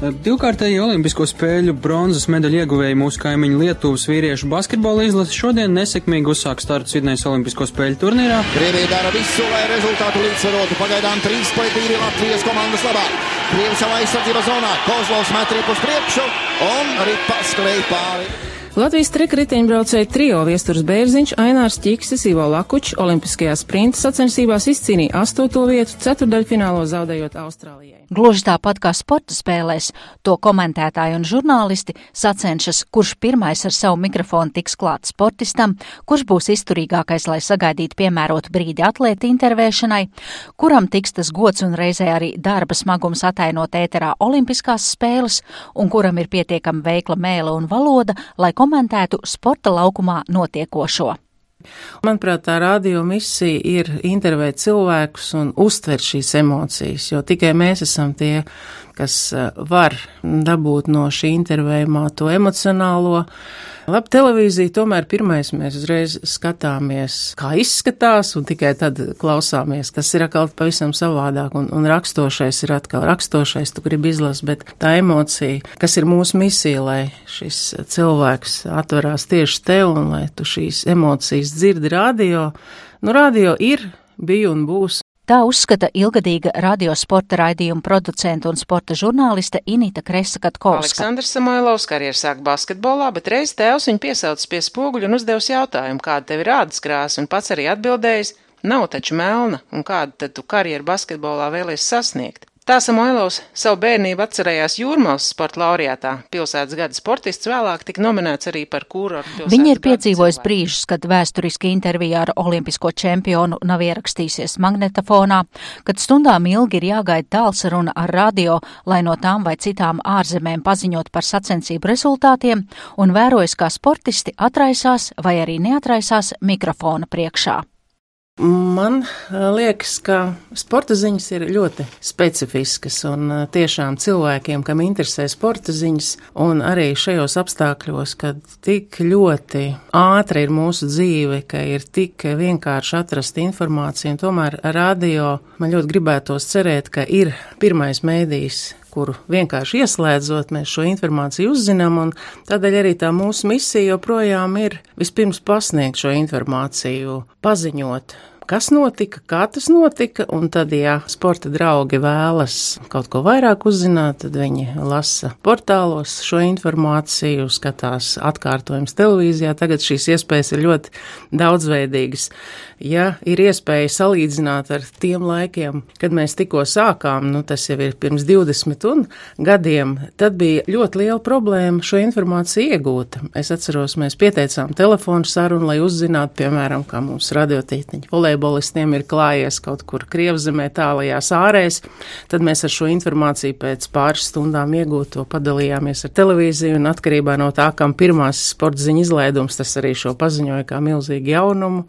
Divkārtēji Olimpisko spēļu bronzas medaļu ieguvēja mūsu kaimiņu Lietuvas vīriešu basketbola izlase šodien nesekmīgi uzsāk startu Sidnejas Olimpisko spēļu turnīrā. Krievija dara visu, lai rezultātu līdzsvarotu. Pagaidām 3 pret 2 Latvijas komandas labā. Krievi savā aizsardzības zonā. Kozlovs met ripu uz priekšu un ripa skrēja pāri. Latvijas trikriteņbraucēji trio Viesturs Bērziņš, Ainārs Čiksis, Ivo Lakučs Olimpiskajā sprinta sacensībās izcīnīja astoto vietu ceturdaļfinālo zaudējot Austrālijai. Gluži tāpat kā sporta spēlēs, to komentētāji un žurnālisti sacenšas, kurš pirmais ar savu mikrofonu tiks klāt sportistam, kurš būs izturīgākais, lai sagaidītu piemērotu brīdi atlēta intervēšanai, kuram tiks tas gods un reizē arī darba smagums atainot ēterā Olimpiskās spēles, un kuram ir pietiekami veikla mēle un valoda, lai komentētu sporta laukumā notiekošo. Manuprāt, tā radio misija ir intervēt cilvēkus un uztvert šīs emocijas, jo tikai mēs esam tie, kas eh, var dabūt no šī intervējumā to emocionālo. Labi, televīzija tomēr pirmais mēs uzreiz skatāmies, kā izskatās, un tikai tad klausāmies, kas ir atkal pavisam savādāk, un, un rakstošais ir atkal rakstošais, tu gribi izlasīt, bet tā emocija, kas ir mūsu misija, lai šis cilvēks atverās tieši tev, un lai tu šīs emocijas dzirdi radio, nu radio ir, bija un būs Tā uzskata ilgadīga radiosporta raidījuma producenta un sporta žurnāliste Inita Kresa-Katkovska. Aleksandrs Samoilovs karjeru sāk basketbolā, bet reiz tēvs viņu piesaucis pie spoguļa un uzdevis jautājumu, kāda tev ir ādas krāsa, un pats arī atbildējis, nav taču melna, un kādu tad tu karjeru basketbolā vēlies sasniegt. Tā Samoilovs savu bērnību atcerējās Jūrmals sporta laureātā. Pilsētas gada sportists vēlāk tika nominēts arī par kūru. Viņa ir piedzīvojis brīžus, kad vēsturiski intervijā ar olimpisko čempionu nav ierakstīsies magnetafonā, kad stundām ilgi ir jāgaida tālsaruna ar radio, lai no tām vai citām ārzemēm paziņot par sacensību rezultātiem, un vērojis, kā sportisti atraisās vai arī neatraisās mikrofona priekšā. Man liekas, ka sporta ziņas ir ļoti specifiskas un tiešām cilvēkiem, kam interesē sporta ziņas, un arī šajos apstākļos, kad tik ļoti ātri ir mūsu dzīve, ka ir tik vienkārši atrast informāciju, un tomēr radio man ļoti gribētos cerēt, ka ir pirmais mēdījis, kuru vienkārši ieslēdzot, mēs šo informāciju uzzinām, tādēļ arī tā mūsu misija joprojām ir vispirms pasniegt šo informāciju, paziņot kas notika, kā tas notika, un tad, ja sporta draugi vēlas kaut ko vairāk uzzināt, tad viņi lasa portālos šo informāciju, skatās atkārtojums televīzijā. Tagad šīs iespējas ir ļoti daudzveidīgas. Ja ir iespēja salīdzināt ar tiem laikiem, kad mēs tikko sākām, nu tas jau ir pirms 20 un gadiem, tad bija ļoti liela problēma šo informāciju iegūt. Es atceros, mēs pieteicām telefonu sarunu, lai uzzinātu, piemēram, kā mums radiotītniņi volejbolistiem ir klājies kaut kur Krievzemē tālajās ārēs, tad mēs ar šo informāciju pēc pāris stundām iegūto padalījāmies ar televīziju un atkarībā no tā, kam pirmās sporta ziņa izlaidums, tas arī šo paziņoja kā milzīgu jaunumu.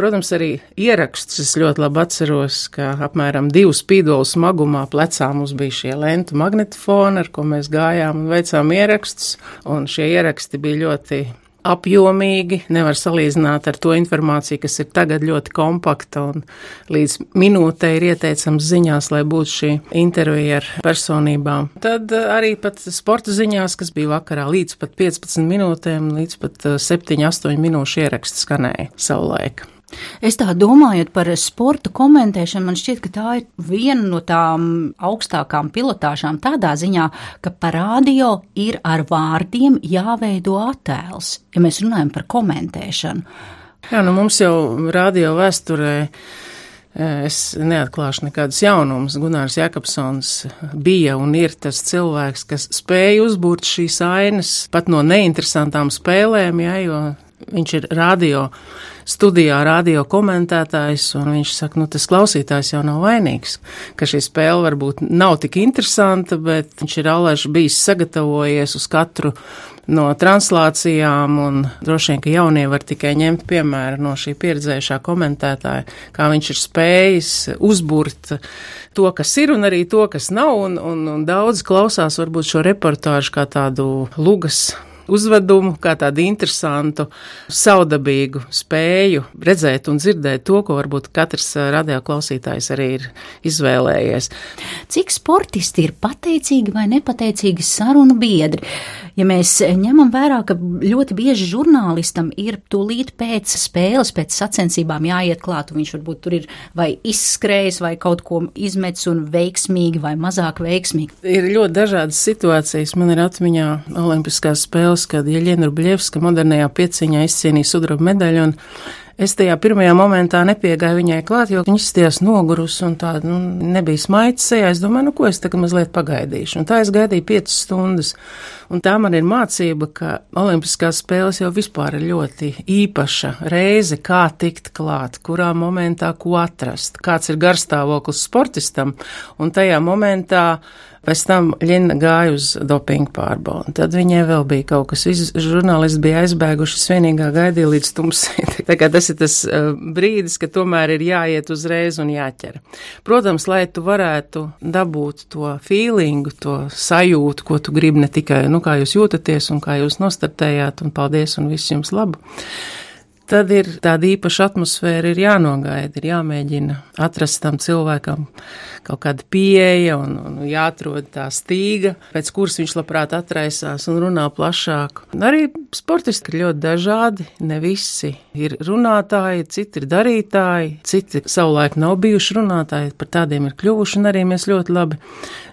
Protams, arī ierakstus es ļoti labi atceros, ka apmēram divu spīdolu smagumā plecā mums bija šie lentu magnetofoni, ar ko mēs gājām un veicām ierakstus, un šie ieraksti bija ļoti apjomīgi, nevar salīdzināt ar to informāciju, kas ir tagad ļoti kompakta un līdz minūtei ir ieteicams ziņās, lai būtu šī intervija ar personībām. Tad eh, arī pat sporta ziņās, kas bija vakarā līdz pat 15 minūtēm, līdz pat 7-8 eh, minūšu ieraksts skanēja savulaik. Es tā domājot par sporta komentēšanu, man šķiet, ka tā ir viena no tām augstākām pilotāžām tādā ziņā, ka par radio ir ar vārdiem jāveido attēls, ja mēs runājam par komentēšanu. Jā, nu mums jau radio vēsturē. Es neatklāšu nekādus jaunumus. Gunārs Jakobsons bija un ir tas cilvēks, kas spēja uzbūrt šīs ainas pat no neinteresantām spēlēm, jā, jo viņš ir radio studijā, radio komentētājs, un viņš saka, nu tas klausītājs jau nav vainīgs, ka šī spēle varbūt nav tik interesanta, bet viņš ir allaž bijis sagatavojies uz katru no translācijām, un droši vien, ka jaunie var tikai ņemt piemēru no šī pieredzējušā komentētāja, kā viņš ir spējis uzburt to, kas ir, un arī to, kas nav, un, un, un daudz klausās varbūt šo reportāžu kā tādu lugas uzvedumu, kā tādu interesantu, saudabīgu spēju redzēt un dzirdēt to, ko varbūt katrs radioklausītājs arī ir izvēlējies. Cik sportisti ir pateicīgi vai nepateicīgi sarunu biedri? Ja mēs ņemam vērā, ka ļoti bieži žurnālistam ir tūlīt pēc spēles, pēc sacensībām jāiet klāt, un viņš varbūt tur ir vai izskrējis, vai kaut ko izmetis un veiksmīgi vai mazāk veiksmīgi. Ir ļoti dažādas situācijas. Man ir atmiņā Olimpiskās spēles gados, kad Jeļena Rubļevska modernajā pieciņā izcīnīja sudraba medaļu. Un es tajā pirmajā momentā nepiegāju viņai klāt, jo viņa izties nogurus un tāda nu, nebija smaids sejā. Es domāju, nu ko es tagad mazliet pagaidīšu. Un tā es gaidīju piecas stundas. Un tā man ir mācība, ka Olimpiskās spēles jau vispār ir ļoti īpaša reize, kā tikt klāt, kurā momentā ko atrast, kāds ir garstāvoklis sportistam. Un tajā momentā Pēc tam Ļina gāja uz dopingu pārbaudi. Tad viņai vēl bija kaut kas, visi žurnālisti bija aizbēguši, vienīgā gaidīja līdz tumsai. Tas ir tas uh, brīdis, ka tomēr ir jāiet uzreiz un jāķer. Protams, lai tu varētu dabūt to feelingu, to sajūtu, ko tu gribi ne tikai, nu, kā jūs jūtaties un kā jūs nostartējāt, un paldies un viss jums labu tad ir tāda īpaša atmosfēra, ir jānogaida, ir jāmēģina atrast tam cilvēkam kaut kāda pieeja un, un jāatrod tā stīga, pēc kuras viņš labprāt atraisās un runā plašāk. Arī sportisti ir ļoti dažādi, ne visi ir runātāji, citi ir darītāji, citi savulaik nav bijuši runātāji, par tādiem ir kļuvuši, un arī mēs ļoti labi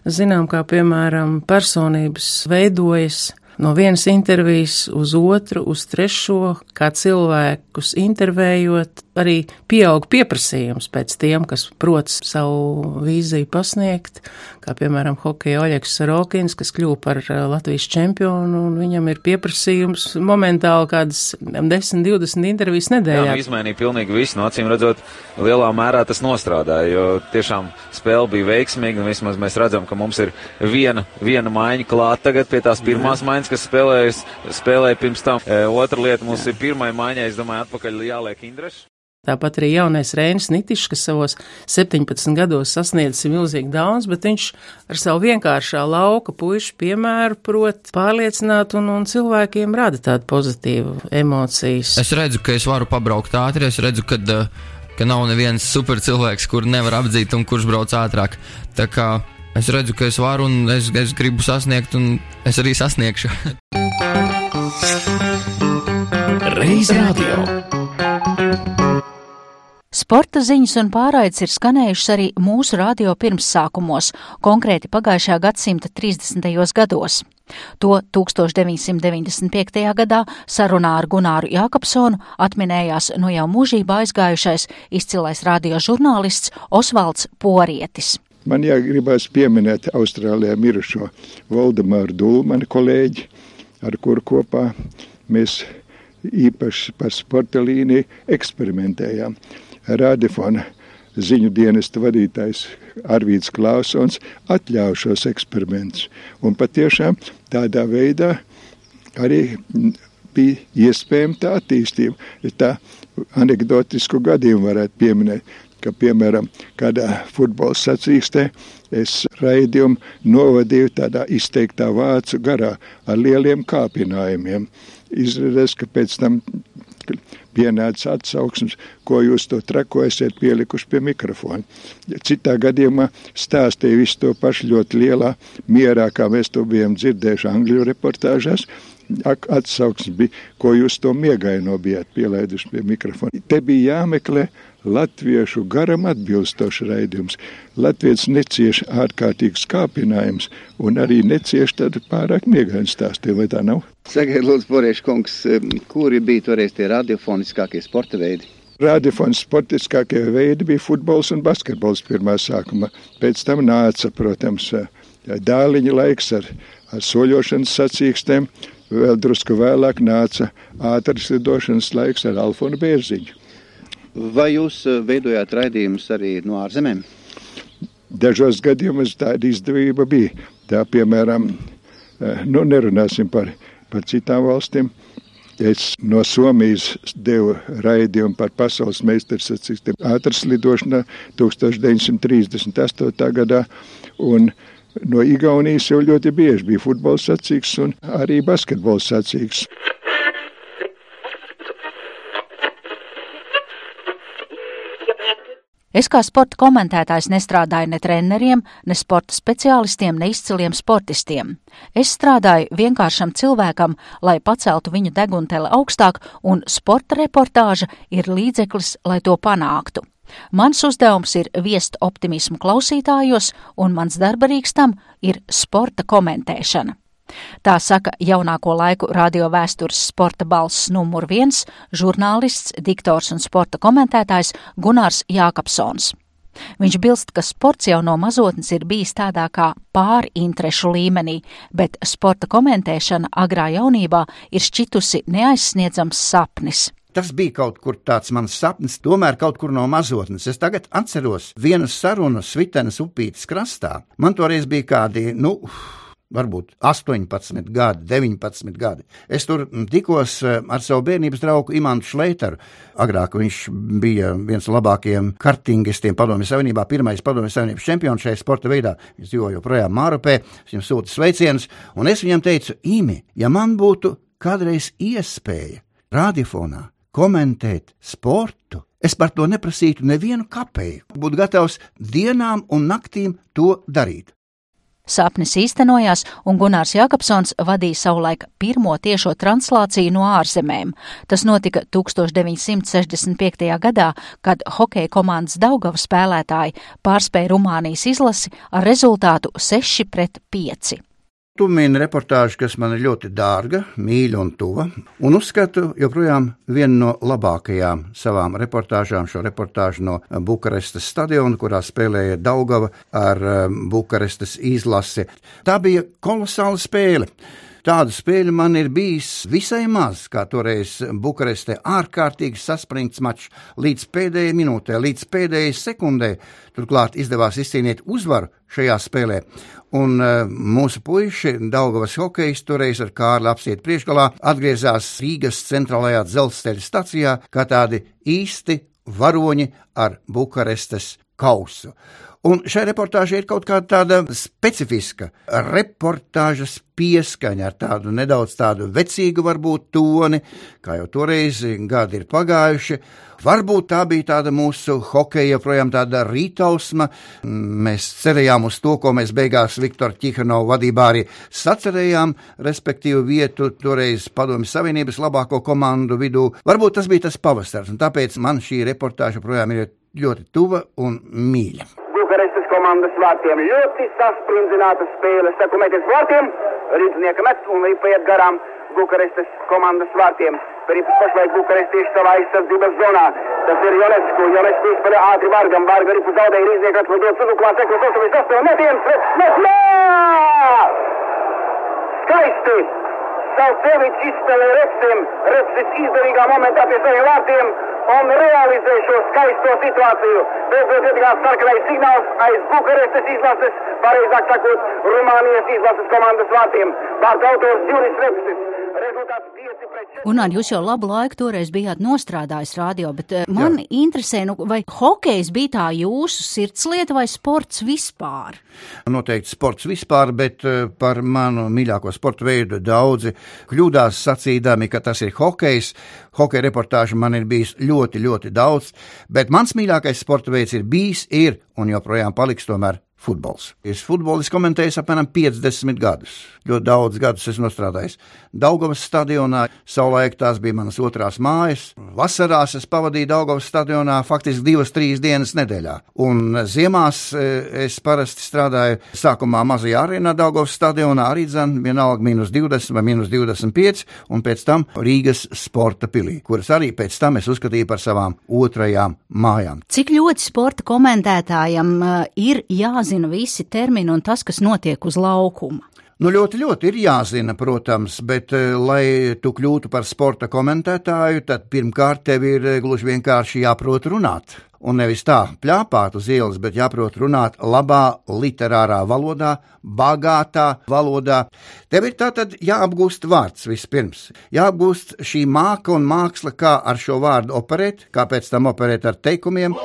zinām, kā piemēram personības veidojas no vienas intervijas uz otru, uz trešo, kā cilvēkus intervējot, arī pieaug pieprasījums pēc tiem, kas prot savu vīziju pasniegt, kā piemēram hokeja Oļegs Sarokins, kas kļuva par uh, Latvijas čempionu, un viņam ir pieprasījums momentāli kādas 10-20 intervijas nedēļā. Jā, nu, izmainīja pilnīgi visu, no acīm redzot, lielā mērā tas nostrādāja, jo tiešām spēle bija veiksmīga, un vismaz mēs redzam, ka mums ir viena, viena maiņa klāt tagad pie tās pirmās maiņas, kas spēlējas, spēlēja pirms tam. E, otra lieta mums ir pirmai maiņai, es domāju, atpakaļ jāliek Indreša. Tāpat arī jaunais Rēnis Nitišs, kas savos 17 gados sasniedzis milzīgi daudz, bet viņš ar savu vienkāršā lauka puišu piemēru prot pārliecināt un, un cilvēkiem rada tādu pozitīvu emocijas. Es redzu, ka es varu pabraukt ātri, es redzu, ka, ka nav neviens super cilvēks, kur nevar apdzīt un kurš brauc ātrāk. Tā kā es redzu, ka es varu un es, es gribu sasniegt un es arī sasniegšu. Reiz radio. Sporta ziņas un pārraides ir skanējušas arī mūsu radio pirmsākumos, konkrēti pagājušā gadsimta 30. gados. To 1995. gadā sarunā ar Gunāru Jākapsonu atminējās no jau mūžībā aizgājušais izcilais radiožurnālists Osvalds Porietis. Man jāgribas pieminēt Austrālijā mirušo Valdemāru Dulmanu kolēģi, ar kuru kopā mēs īpaši par sporta līniju eksperimentējām. Rādifona ziņu dienesta vadītājs Arvīds Klausons atļauj šos eksperimentus. Un patiešām tādā veidā arī bija iespējama tā attīstība. Tā anegdotisku gadījumu varētu pieminēt, ka, piemēram, kādā futbola sacīkstē es raidījumu novadīju tādā izteiktā vācu garā ar lieliem kāpinājumiem. Izrādās, ka pēc tam pienāca atsauksmes, ko jūs to trako esat pielikuši pie mikrofona. Citā gadījumā stāstīja visu to pašu ļoti lielā mierā, kā mēs to bijām dzirdējuši Angļu reportāžās. Atsauksmes bija, ko jūs to miegaino bijāt pielaiduši pie mikrofona. Te bija jāmeklē latviešu garam atbilstošs raidījums. Latvijas necieš ārkārtīgs kāpinājums un arī necieš tādu pārāk miegainu stāstu, vai tā nav? Sakiet, lūdzu, Borieši kungs, kuri bija toreiz tie radiofoniskākie sporta veidi? Radiofons sportiskākie veidi bija futbols un basketbols pirmā sākuma. Pēc tam nāca, protams, dāliņa laiks ar, ar soļošanas sacīkstēm. Vēl drusku vēlāk nāca ātras lidošanas laiks ar Alfonu Bērziņu. Vai jūs eh, veidojāt raidījumus arī no ārzemēm? Dažos gadījumos tāda izdevība bija. Tā, piemēram, eh, nu, nerunāsim par, par citām valstīm. Es no Somijas devu raidījumu par pasaules meistarsacīkstiem ātras lidošanā 1938. gadā. Un no Igaunijas jau ļoti bieži bija futbola sacīks un arī basketbola sacīks. Es kā sporta komentētājs nestrādāju ne treneriem, ne sporta speciālistiem, ne izciliem sportistiem. Es strādāju vienkāršam cilvēkam, lai paceltu viņu degunteli augstāk, un sporta reportāža ir līdzeklis, lai to panāktu. Mans uzdevums ir viest optimismu klausītājos, un mans darbarīgs tam ir sporta komentēšana. Tā saka jaunāko laiku radio vēstures sporta balss numur viens - žurnālists, diktors un sporta komentētājs Gunārs Jākapsons. Viņš bilst, ka sports jau no mazotnes ir bijis tādā kā pārinterešu līmenī, bet sporta komentēšana agrā jaunībā ir šķitusi neaizsniedzams sapnis. Tas bija kaut kur tāds mans sapnis, tomēr kaut kur no mazotnes. Es tagad atceros vienu sarunu Svitenes upītes krastā. Man toreiz bija kādi, nu, varbūt 18 gadi, 19 gadi. Es tur tikos eh, ar savu bērnības draugu Imantu Šleiteru. Agrāk viņš bija viens no labākajiem kartingistiem Padomju Savienībā, pirmais Padomju Savienības čempions šajā sporta veidā. Viņš dzīvo joprojām Mārupē, viņam sūta sveicienus, un es viņam teicu, Imi, ja man būtu kādreiz iespēja radiofonā komentēt sportu, es par to neprasītu nevienu kapeiku. Būtu gatavs dienām un naktīm to darīt. Sapnis īstenojās, un Gunārs Jakobsons vadīja savulaik pirmo tiešo translāciju no ārzemēm. Tas notika 1965. gadā, kad hokeja komandas Daugava spēlētāji pārspēja Rumānijas izlasi ar rezultātu 6 pret 5. Tu mini reportāžu, kas man ir ļoti dārga, mīļa un tuva, un uzskatu joprojām vienu no labākajām savām reportāžām, šo reportāžu no Bukarestas stadiona, kurā spēlēja Daugava ar um, Bukarestas izlasi. Tā bija kolosāla spēle. Tādu spēļu man ir bijis visai maz, kā toreiz Bukarestē ārkārtīgi saspringts mačs līdz pēdējai minūtē, līdz pēdējai sekundē. Turklāt izdevās izcīnīt uzvaru šajā spēlē. Un uh, mūsu puiši, Daugavas hokejs, toreiz ar Kārli apsiet priekšgalā, atgriezās Rīgas centrālajā dzelzceļa stacijā kā tādi īsti varoņi ar Bukarestes kausu. Un šai reportāžai ir kaut kāda tāda specifiska reportāžas pieskaņa ar tādu nedaudz tādu vecīgu varbūt toni, kā jau toreiz gadi ir pagājuši. Varbūt tā bija tāda mūsu hokeja, joprojām tāda rītausma. Mēs cerējām uz to, ko mēs beigās Viktora Čihanova vadībā arī sacerējām, respektīvi vietu toreiz Padomju Savienības labāko komandu vidū. Varbūt tas bija tas pavasars, un tāpēc man šī reportāža projām ir ļoti tuva un mīļa. Bukarestas komandas vārtiem. Ļoti sasprindzināta spēle. Saku, meties vārtiem, rīznieka met un paiet garām Bukarestas komandas vārtiem. Rips pašlaik Bukarestieši savā aizsardzības zonā. Tas ir Jonesku. Jonesku izspēlē ātri Vargam. Varga Ripu zaudēja rīznieka atlidot suduklā. Sekos 88 metiens. Met! Met! Skaisti! Savsevičs izspēlē Repsim. Repsis izdevīgā momentā pie saviem vārtiem un realizē šo skaisto situāciju. Beidzot ietikās sarkanais signāls aiz Bukarestes izlases, pareizāk sakot, Rumānijas izlases komandas vārtiem. Vārds autors Juris Repsis. Rezultāts 5 pret 4. Un arī jūs jau labu laiku toreiz bijāt nostrādājis radio, bet eh, man Jā. interesē, nu, vai hokejs bija tā jūsu sirdslieta vai sports vispār? Noteikti sports vispār, bet eh, par manu mīļāko sporta veidu daudzi kļūdās sacīdami, ka tas ir hokejs. Hokeja reportāžu man ir bijis ļoti, ļoti daudz, bet mans mīļākais sporta veids ir bijis, ir un joprojām paliks tomēr futbols. Es futbolistu komentēju apmēram 50 gadus. Ļoti daudz gadus esmu strādājis Daugavas stadionā. Savulaik tās bija manas otrās mājas. Vasarās es pavadīju Daugavas stadionā faktiski divas, trīs dienas nedēļā. Un ziemās e, es parasti strādāju sākumā mazajā arēnā Daugavas stadionā, arī dzan vienalga minus 20 vai minus 25, un pēc tam Rīgas sporta pilī, kuras arī pēc tam es uzskatīju par savām otrajām mājām. Cik ļoti sporta komentētājam uh, ir jāzina visi termini un tas, kas notiek uz laukuma? Nu, ļoti, ļoti ir jāzina, protams, bet, eh, lai tu kļūtu par sporta komentētāju, tad pirmkārt tev ir eh, gluži vienkārši jāprot runāt. Un nevis tā plāpāt uz ielas, bet jāprot runāt labā, literārā valodā, bagātā valodā. Tev ir tātad jāapgūst vārds vispirms. Jāapgūst šī māka un māksla, kā ar šo vārdu operēt, kā pēc tam operēt ar teikumiem.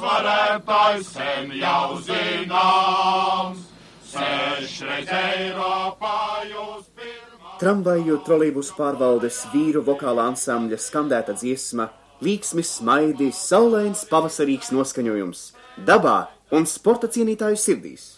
Uzvarētājs sen jau zināms. Sešreiz Eiropā jūs pirmā. Tramvaju trolībus pārvaldes vīru vokāla ansambļa skandēta dziesma, līksmis, smaidi, saulains pavasarīgs noskaņojums, dabā un sporta cienītāju sirdīs.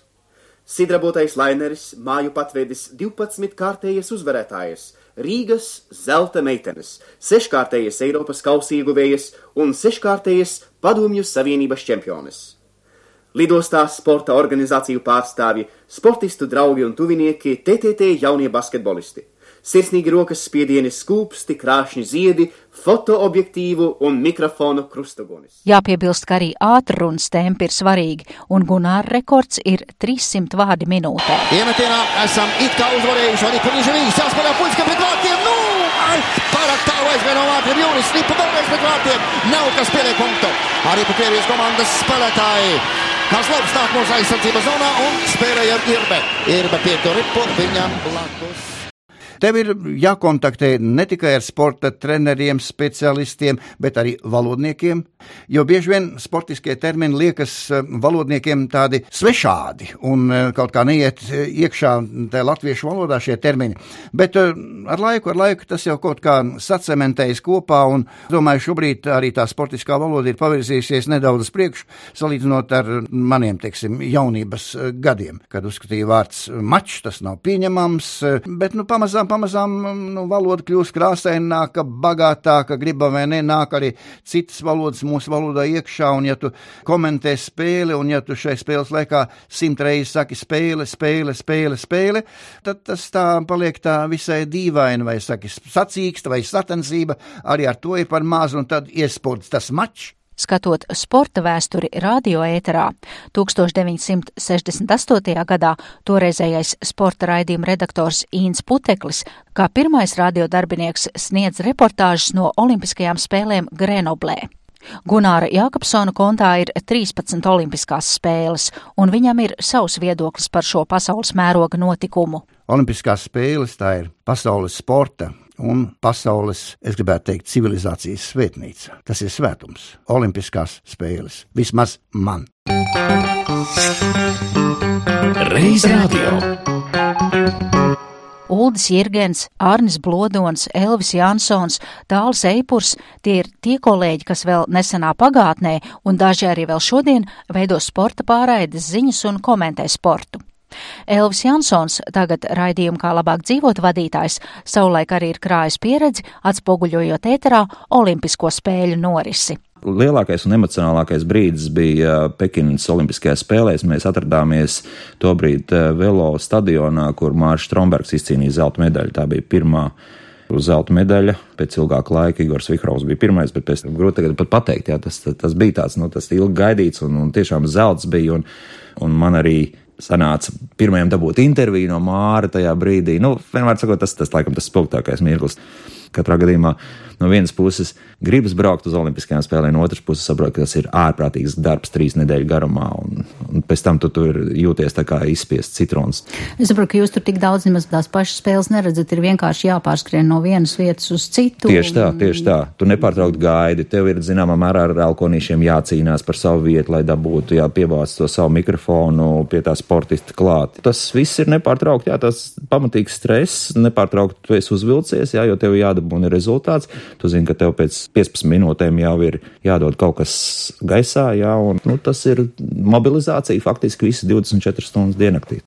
Sidrabotais laineris māju patvedis 12 kārtējas uzvarētājas, Rīgas zelta meitenes, seškārtējas Eiropas kausīguvējas un seškārtējas Padomju Savienības čempiones. Lidostā sporta organizāciju pārstāvji, sportistu draugi un tuvinieki, TTT jaunie basketbolisti. Sirsnīgi rokas spiedieni, skūpsti, krāšņi ziedi, fotoobjektīvu un mikrofonu krustugunis. Jāpiebilst, ka arī ātrunas tempi ir svarīgi, un Gunāra rekords ir 300 vārdi minūtē. Iemetienā esam it kā uzvarējuši, arī Parīža Vīgs jāspēlē puiska pret vārtiem, nu! Ai, pārāk tālu aizvien no vārtiem, Jūris slipa vēlreiz pret vārtiem, nav kas pieliek punktu. Arī pa Krievijas komandas spēlētāji. Kazlovs nāk mūsu aizsardzības zonā un spēlēja ar Irbe. Irbe pietu ripu viņam blakus. Tev ir jākontaktē ne tikai ar sporta treneriem, specialistiem, bet arī valodniekiem, jo bieži vien sportiskie termini liekas eh, valodniekiem tādi svešādi un eh, kaut kā neiet eh, iekšā latviešu valodā šie termini. Bet ar laiku, ar laiku tas jau kaut kā sacementējas kopā un domāju, šobrīd arī tā sportiskā valoda ir pavirzījusies nedaudz uz priekšu, salīdzinot ar maniem, teiksim, jaunības gadiem, kad uzskatīja vārds mačs, tas nav pieņemams, bet nu pamazām pamazām nu, valoda kļūst krāsaināka, bagātāka, gribam vai nē, nāk arī citas valodas mūsu valodā iekšā, un ja tu komentē spēli, un ja tu šai spēles laikā simt reizes saki spēle, spēle, spēle, spēle, tad tas tā paliek tā visai dīvaini, vai saki sacīksta vai satensība, arī ar to ir par mazu, un tad iespods tas mačs skatot sporta vēsturi radioēterā. 1968. gadā toreizējais sporta raidījuma redaktors Īns Puteklis, kā pirmais radiodarbinieks, sniedz reportāžas no Olimpiskajām spēlēm Grenoblē. Gunāra Jākapsona kontā ir 13 olimpiskās spēles, un viņam ir savs viedoklis par šo pasaules mēroga notikumu. Olimpiskās spēles tā ir pasaules sporta un pasaules, es gribētu teikt, civilizācijas svētnīca. Tas ir svētums, Olimpiskās spēles. Vismaz man. Reiz radio. Uldis Jirgens, Arnis Blodons, Elvis Jansons, Tāls Eipurs - tie ir tie kolēģi, kas vēl nesenā pagātnē un daži arī vēl šodien veido sporta pārraides ziņas un komentē sportu. Elvis Jansons, tagad raidījuma kā labāk dzīvot vadītājs, savulaik arī ir krājis pieredzi, atspoguļojot ēterā Olimpisko spēļu norisi. Lielākais un emocionālākais brīdis bija Pekinas Olimpiskajās spēlēs. Mēs atradāmies tobrīd eh, Velo stadionā, kur Mārcis Strombergs izcīnīja zelta medaļu. Tā bija pirmā zelta medaļa. Pēc ilgāka laika Igors Vihrovs bija pirmais, bet pēc tam grūti tagad pat pateikt, jā, tas, tas bija tāds, nu, tas ilgi gaidīts un, un tiešām zelts bija. Un, un man arī sanāca pirmajam dabūt interviju no Māra tajā brīdī. Nu, vienmēr sakot, tas, tas laikam tas spilgtākais mirklis. Katrā gadījumā no vienas puses gribas braukt uz Olimpiskajām spēlēm, no otras puses saprot, ka tas ir ārprātīgs darbs trīs nedēļu garumā, un, un pēc tam tu tur jūties tā kā izspiests citrons. Es saprotu, ka jūs tur tik daudz nemaz tās pašas spēles neredzat, ir vienkārši jāpārskrien no vienas vietas uz citu. Tieši tā, tieši tā. Tu nepārtraukt gaidi, tev ir zināmā mērā ar elkonīšiem jācīnās par savu vietu, lai dabūtu, jā, pievāc to savu mikrofonu pie tā sportista klāt. Tas viss ir nepārtraukt, jā, tas pamatīgs stress, nepārtraukt tu esi uzvilcies, jā, jo tev jādabūna rezultāts. Tu zini, ka tev pēc 15 minūtēm jau ir jādod kaut kas gaisā, jā, un nu, tas ir mobilizācija faktiski visas 24 stundas diennaktī.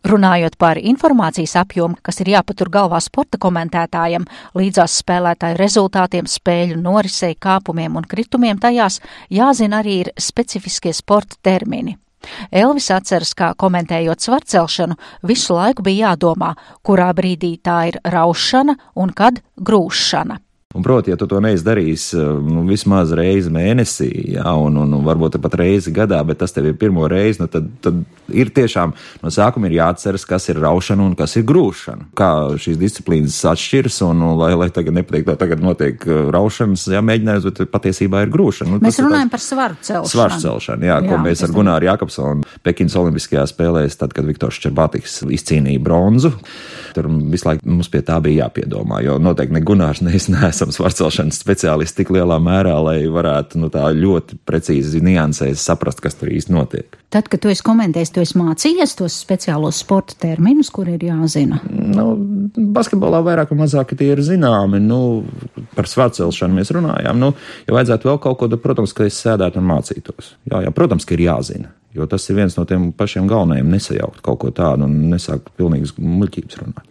Runājot par informācijas apjomu, kas ir jāpatur galvā sporta komentētājam, līdzās spēlētāju rezultātiem, spēļu norisei, kāpumiem un kritumiem tajās, jāzina arī ir specifiskie sporta termini. Elvis atceras, kā komentējot svarcelšanu, visu laiku bija jādomā, kurā brīdī tā ir raušana un kad grūšana. Un, proti, ja tu to neizdarīsi nu, vismaz reizi mēnesī, jā, un, un, un varbūt pat reizi gadā, bet tas tev ir pirmo reizi, nu, tad, tad ir tiešām no sākuma jāatceras, kas ir raušana un kas ir grūšana. Kā šīs disciplīnas atšķiras, un, un lai, lai tagad nepatīk, tā tagad notiek uh, raušanas, jā, mēģinājums, bet patiesībā ir grūšana. Nu, mēs runājam par svaru celšanu. Svaru celšanu, jā, jā ko mēs ar Gunāru Jākapsonu Pekinas Olimpiskajā spēlēs, tad, kad Viktors Čerbatiks izcīnīja bronzu. Tur visu laiku mums pie tā bija jāpiedomā, jo noteikti ne Gunārs, ne es neesam svarcelšanas speciālisti tik lielā mērā, lai varētu nu, tā ļoti precīzi niansēs saprast, kas tur īsti notiek. Tad, kad tu esi komentējis, tu esi mācījies tos speciālos sporta terminus, kur ir jāzina? Nu, basketbolā vairāk vai mazāk tie ir zināmi. Nu, par svārcelšanu mēs runājām. Nu, ja vajadzētu vēl kaut ko, tad, protams, ka es sēdētu un mācītos. Jā, jā, protams, ka ir jāzina. Jo tas ir viens no tiem pašiem galvenajiem - nesajaukt kaut ko tādu un nesākt pilnīgas muļķības runāt.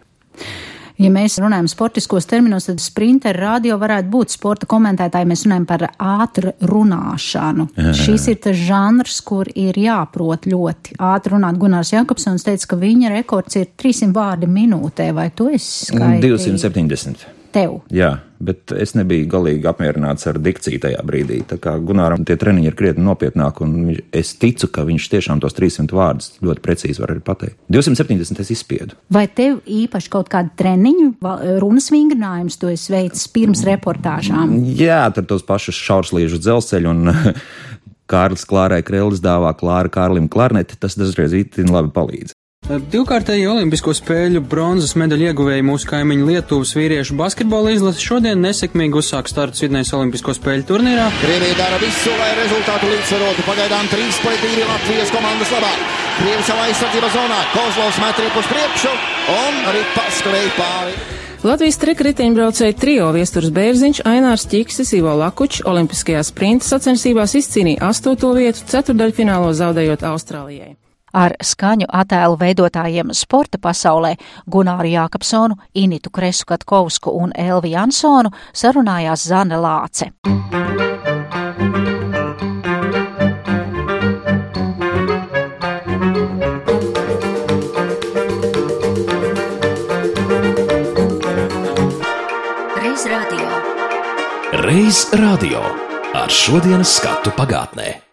Ja mēs runājam sportiskos terminos, tad sprinteru radio varētu būt sporta komentētāji. Mēs runājam par ātru runāšanu. Jā, jā. Šis ir tas žanrs, kur ir jāprot ļoti ātri runāt. Gunārs Jakobsons teica, ka viņa rekords ir 300 vārdi minūtē, vai tu esi skaidrs? 270 tev. Jā, bet es nebiju galīgi apmierināts ar dikciju tajā brīdī. Tā kā Gunāram tie treniņi ir krietni nopietnāki, un es ticu, ka viņš tiešām tos 300 vārdus ļoti precīzi var arī pateikt. 270 es izspiedu. Vai tev īpaši kaut kāda treniņu, runas vingrinājums tu esi veicis pirms reportāžām? Jā, tur tos pašus šaursliežu dzelzceļu un Kārlis Klārai Krēlis dāvā Klāra Kārlim klarneti, tas dažreiz itin labi palīdz. Divkārtēji Olimpisko spēļu bronzas medaļu ieguvēja mūsu kaimiņu Lietuvas vīriešu basketbola izlase šodien nesekmīgi uzsāk startu Sidnejas Olimpisko spēļu turnīrā. Krievija dara visu, lai rezultātu līdzsvarotu. Pagaidām 3 pret 2 Latvijas komandas labā. Krievi savā aizsardzības zonā. Kozlovs met rīpu uz priekšu un arī paskrēja pāri. Latvijas trikriteņbraucēji trio viesturs Bērziņš, Ainārs Čiksis, Ivo Lakučs Olimpiskajā sprinta sacensībās izcīnīja astoto vietu ceturdaļfinālo zaudējot Austrālijai. Ar skaņu attēlu veidotājiem sporta pasaulē Gunāru Jākapsonu, Initu Kresu Katkovsku un Elvi Jansonu sarunājās Zane Lāce. Reiz radio ar šodienas skatu pagātnē.